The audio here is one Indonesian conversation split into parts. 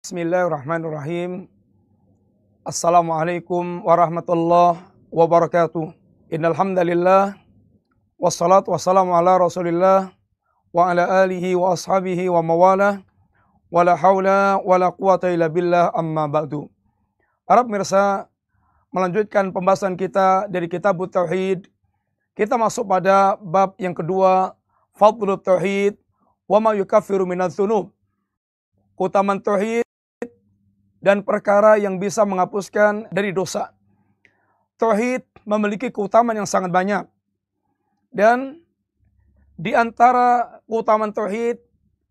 Bismillahirrahmanirrahim. Assalamualaikum warahmatullahi wabarakatuh. Innal hamdalillah wassalatu wassalamu ala Rasulillah wa ala alihi wa ashabihi wa mawala wala haula wala quwata illa billah amma ba'du. Para pemirsa, melanjutkan pembahasan kita dari kitab Tauhid. Kita masuk pada bab yang kedua, Fadlul Tauhid wa ma yukaffiru minadz. Keutamaan tauhid dan perkara yang bisa menghapuskan dari dosa. Tauhid memiliki keutamaan yang sangat banyak. Dan di antara keutamaan tauhid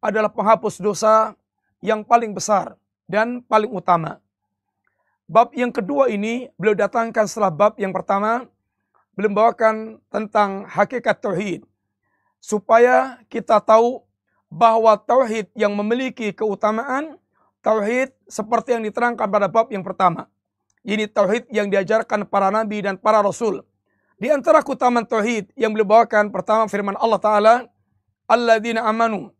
adalah penghapus dosa yang paling besar dan paling utama. Bab yang kedua ini beliau datangkan setelah bab yang pertama. Beliau membawakan tentang hakikat tauhid. Supaya kita tahu bahwa tauhid yang memiliki keutamaan tauhid seperti yang diterangkan pada bab yang pertama. Ini tauhid yang diajarkan para nabi dan para rasul. Di antara keutamaan tauhid yang beliau bawakan pertama firman Allah taala, "Alladzina amanu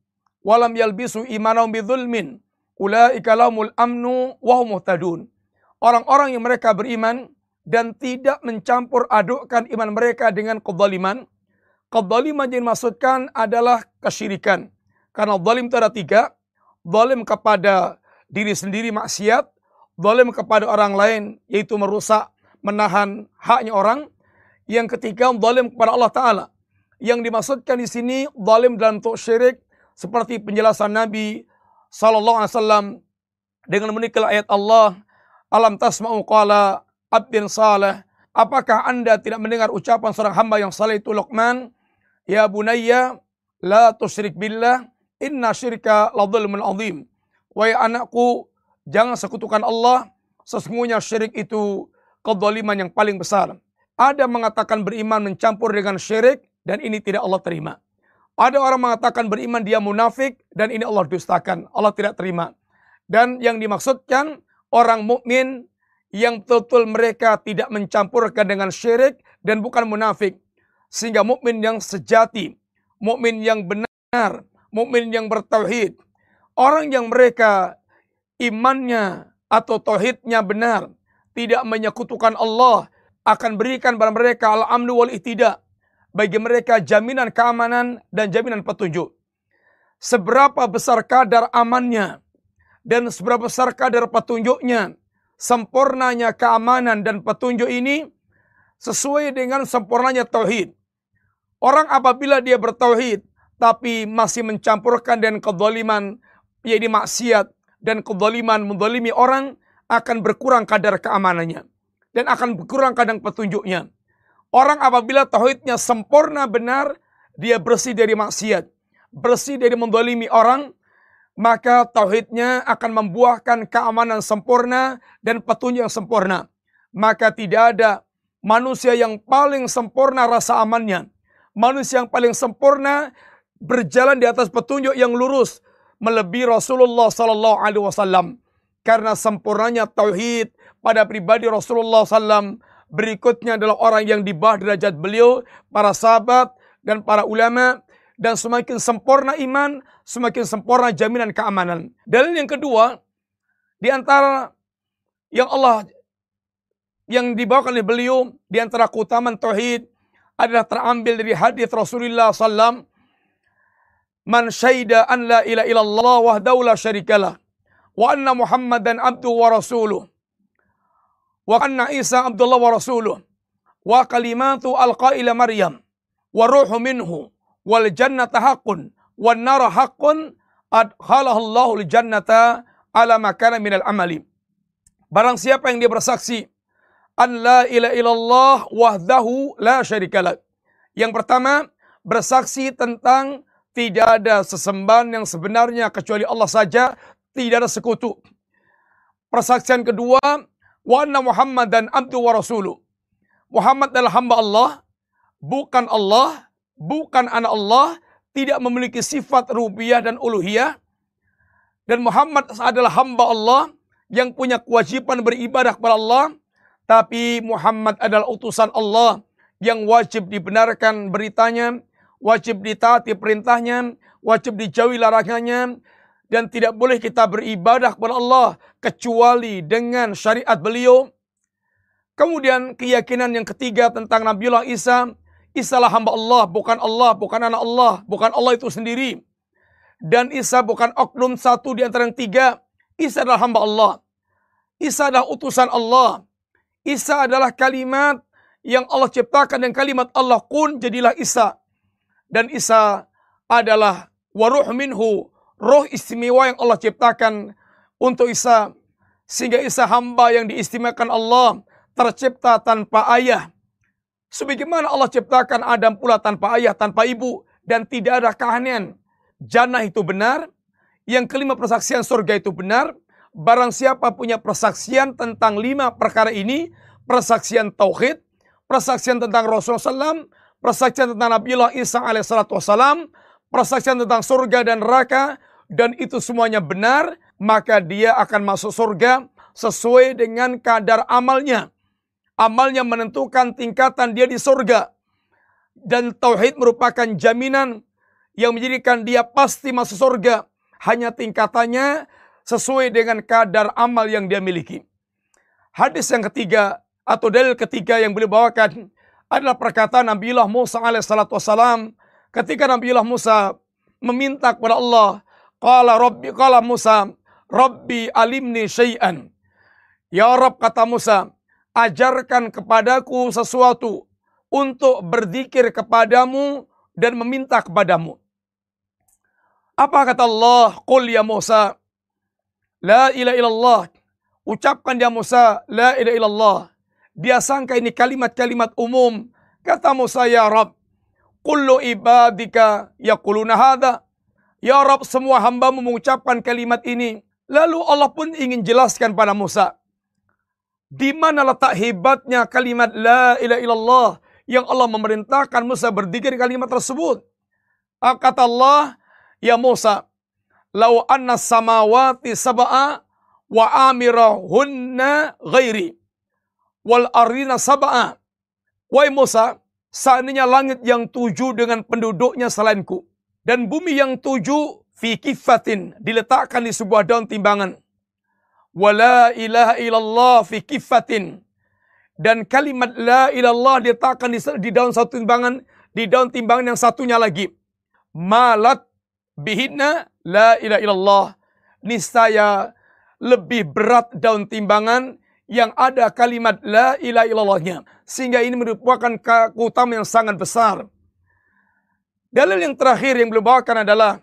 walam yalbisu imanahum bidzulmin, ulaika lahumul amnu wa hum muhtadun." Orang-orang yang mereka beriman dan tidak mencampur adukkan iman mereka dengan kezaliman. Kezaliman yang dimaksudkan adalah kesyirikan. Karena zalim itu ada tiga. Zalim kepada diri sendiri maksiat, zalim kepada orang lain yaitu merusak, menahan haknya orang. Yang ketiga zalim kepada Allah taala. Yang dimaksudkan di sini zalim dalam bentuk syirik seperti penjelasan Nabi sallallahu alaihi wasallam dengan menikah ayat Allah, alam tasma'u qala abdin salih Apakah anda tidak mendengar ucapan seorang hamba yang saleh itu Luqman? Ya bunayya, la tusyrik billah, inna syirka la dhulmun azim. Wahai anakku, jangan sekutukan Allah. Sesungguhnya syirik itu kezaliman yang paling besar. Ada mengatakan beriman mencampur dengan syirik dan ini tidak Allah terima. Ada orang mengatakan beriman dia munafik dan ini Allah dustakan. Allah tidak terima. Dan yang dimaksudkan orang mukmin yang betul mereka tidak mencampurkan dengan syirik dan bukan munafik. Sehingga mukmin yang sejati, mukmin yang benar, mukmin yang bertauhid, Orang yang mereka imannya atau tauhidnya benar, tidak menyekutukan Allah, akan berikan pada mereka al-amnu wal. Bagi mereka jaminan keamanan dan jaminan petunjuk. Seberapa besar kadar amannya dan seberapa besar kadar petunjuknya, sempurnanya keamanan dan petunjuk ini sesuai dengan sempurnanya tauhid. Orang apabila dia bertauhid tapi masih mencampurkan dengan kezaliman yaitu maksiat dan kezaliman mendolimi orang akan berkurang kadar keamanannya dan akan berkurang kadar petunjuknya. Orang apabila tauhidnya sempurna benar, dia bersih dari maksiat, bersih dari mendolimi orang, maka tauhidnya akan membuahkan keamanan sempurna dan petunjuk yang sempurna. Maka tidak ada manusia yang paling sempurna rasa amannya. Manusia yang paling sempurna berjalan di atas petunjuk yang lurus, melebihi Rasulullah sallallahu alaihi wasallam karena sempurnanya tauhid pada pribadi Rasulullah sallam berikutnya adalah orang yang di bawah derajat beliau para sahabat dan para ulama dan semakin sempurna iman semakin sempurna jaminan keamanan. Dalil yang kedua di antara yang Allah yang dibawakan oleh beliau di antara keutamaan tauhid adalah terambil dari hadis Rasulullah sallam man syaida an la ilaha illallah wahdahu la syarikalah wa anna muhammadan abdu wa rasuluh wa anna isa abdullah wa rasuluh wa kalimatu alqaila maryam wa ruhu minhu wal jannata haqqun wan nara haqqun adkhalallahu al jannata ala makana minal amali. Barang siapa yang dia bersaksi an la ilaha illallah wahdahu la syarikalah yang pertama bersaksi tentang tidak ada sesembahan yang sebenarnya kecuali Allah saja. Tidak ada sekutu. Persaksian kedua, wa Muhammad dan abdu wa rasuluh. Muhammad adalah hamba Allah, bukan Allah, bukan anak Allah, tidak memiliki sifat rubiyah dan uluhiyah. Dan Muhammad adalah hamba Allah yang punya kewajiban beribadah kepada Allah. Tapi Muhammad adalah utusan Allah yang wajib dibenarkan beritanya, wajib ditaati perintahnya, wajib dijauhi larangannya, dan tidak boleh kita beribadah kepada Allah kecuali dengan syariat beliau. Kemudian keyakinan yang ketiga tentang Nabiullah Isa, Isa lah hamba Allah, bukan Allah, bukan anak Allah, bukan Allah itu sendiri. Dan Isa bukan oknum satu di antara yang tiga. Isa adalah hamba Allah. Isa adalah utusan Allah. Isa adalah kalimat yang Allah ciptakan dan kalimat Allah kun jadilah Isa. Dan Isa adalah waruh minhu, roh istimewa yang Allah ciptakan untuk Isa. Sehingga Isa hamba yang diistimewakan Allah, tercipta tanpa ayah. Sebagaimana Allah ciptakan Adam pula tanpa ayah, tanpa ibu, dan tidak ada keanehan. Jannah itu benar, yang kelima persaksian surga itu benar, Barang siapa punya persaksian tentang lima perkara ini, persaksian tauhid, persaksian tentang Rasulullah SAW, persaksian tentang Nabiullah Isa alaihissalam, persaksian tentang surga dan neraka, dan itu semuanya benar, maka dia akan masuk surga sesuai dengan kadar amalnya. Amalnya menentukan tingkatan dia di surga. Dan tauhid merupakan jaminan yang menjadikan dia pasti masuk surga. Hanya tingkatannya sesuai dengan kadar amal yang dia miliki. Hadis yang ketiga atau dalil ketiga yang beliau bawakan adalah perkataan Nabiullah Musa alaihissalam ketika Nabiullah Musa meminta kepada Allah, qala rabbi qala Musa, rabbi alimni syai'an. Ya Rabb kata Musa, ajarkan kepadaku sesuatu untuk berzikir kepadamu dan meminta kepadamu. Apa kata Allah? Qul ya Musa, La ilaha illallah. Ucapkan dia Musa, La ilaha illallah. Dia sangka ini kalimat-kalimat umum. Kata Musa, Ya Rab, Kullu ibadika yakuluna hadha. Ya Rab, semua hambamu mengucapkan kalimat ini. Lalu Allah pun ingin jelaskan pada Musa. Di mana letak hebatnya kalimat La ilaha illallah yang Allah memerintahkan Musa berdikir kalimat tersebut. Kata Allah, Ya Musa, lau anna samawati sab'a wa amirahunna ghairi wal arina sab'a Wahai Musa, seandainya langit yang tujuh dengan penduduknya selainku dan bumi yang tujuh fi kifatin diletakkan di sebuah daun timbangan. Wala ilaha illallah fi kifatin dan kalimat la ilallah diletakkan di, di daun satu timbangan di daun timbangan yang satunya lagi. Malat bihinna la ilaha illallah niscaya lebih berat daun timbangan yang ada kalimat la ilaha illallahnya sehingga ini merupakan keutamaan yang sangat besar. Dalil yang terakhir yang beliau bawakan adalah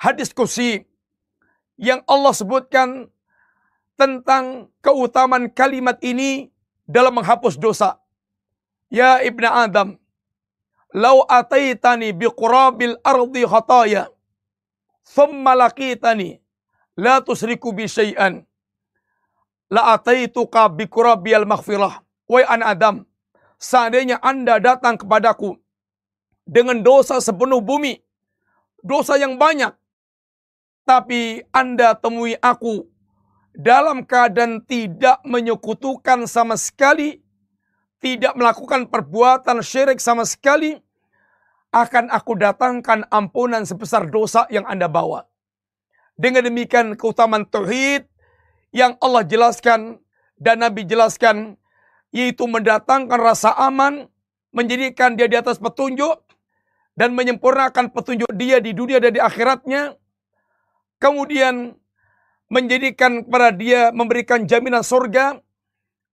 hadis kursi yang Allah sebutkan tentang keutamaan kalimat ini dalam menghapus dosa. Ya Ibnu Adam, lau ataitani biqurabil ardi khataya thumma laqitani la tusriku bi syai'an la ataituka bi qurabil maghfirah wahai anak Adam seandainya Anda datang kepadaku dengan dosa sepenuh bumi dosa yang banyak tapi Anda temui aku dalam keadaan tidak menyekutukan sama sekali tidak melakukan perbuatan syirik sama sekali, akan aku datangkan ampunan sebesar dosa yang Anda bawa. Dengan demikian keutamaan tauhid yang Allah jelaskan dan Nabi jelaskan yaitu mendatangkan rasa aman, menjadikan dia di atas petunjuk dan menyempurnakan petunjuk dia di dunia dan di akhiratnya. Kemudian menjadikan kepada dia memberikan jaminan surga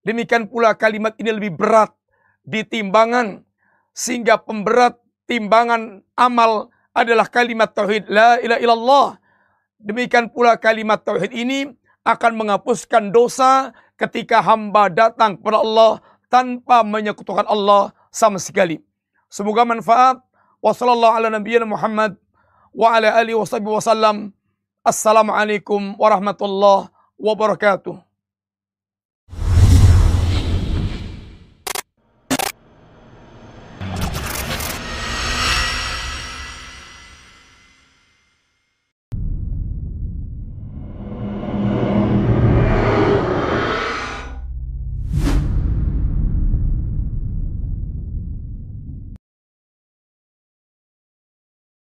Demikian pula kalimat ini lebih berat di timbangan sehingga pemberat timbangan amal adalah kalimat tauhid la ilaha illallah. Demikian pula kalimat tauhid ini akan menghapuskan dosa ketika hamba datang kepada Allah tanpa menyekutukan Allah sama sekali. Semoga manfaat. Wassallallahu ala nabiyyina Muhammad wa ala alihi wasallam. Assalamualaikum warahmatullahi wabarakatuh.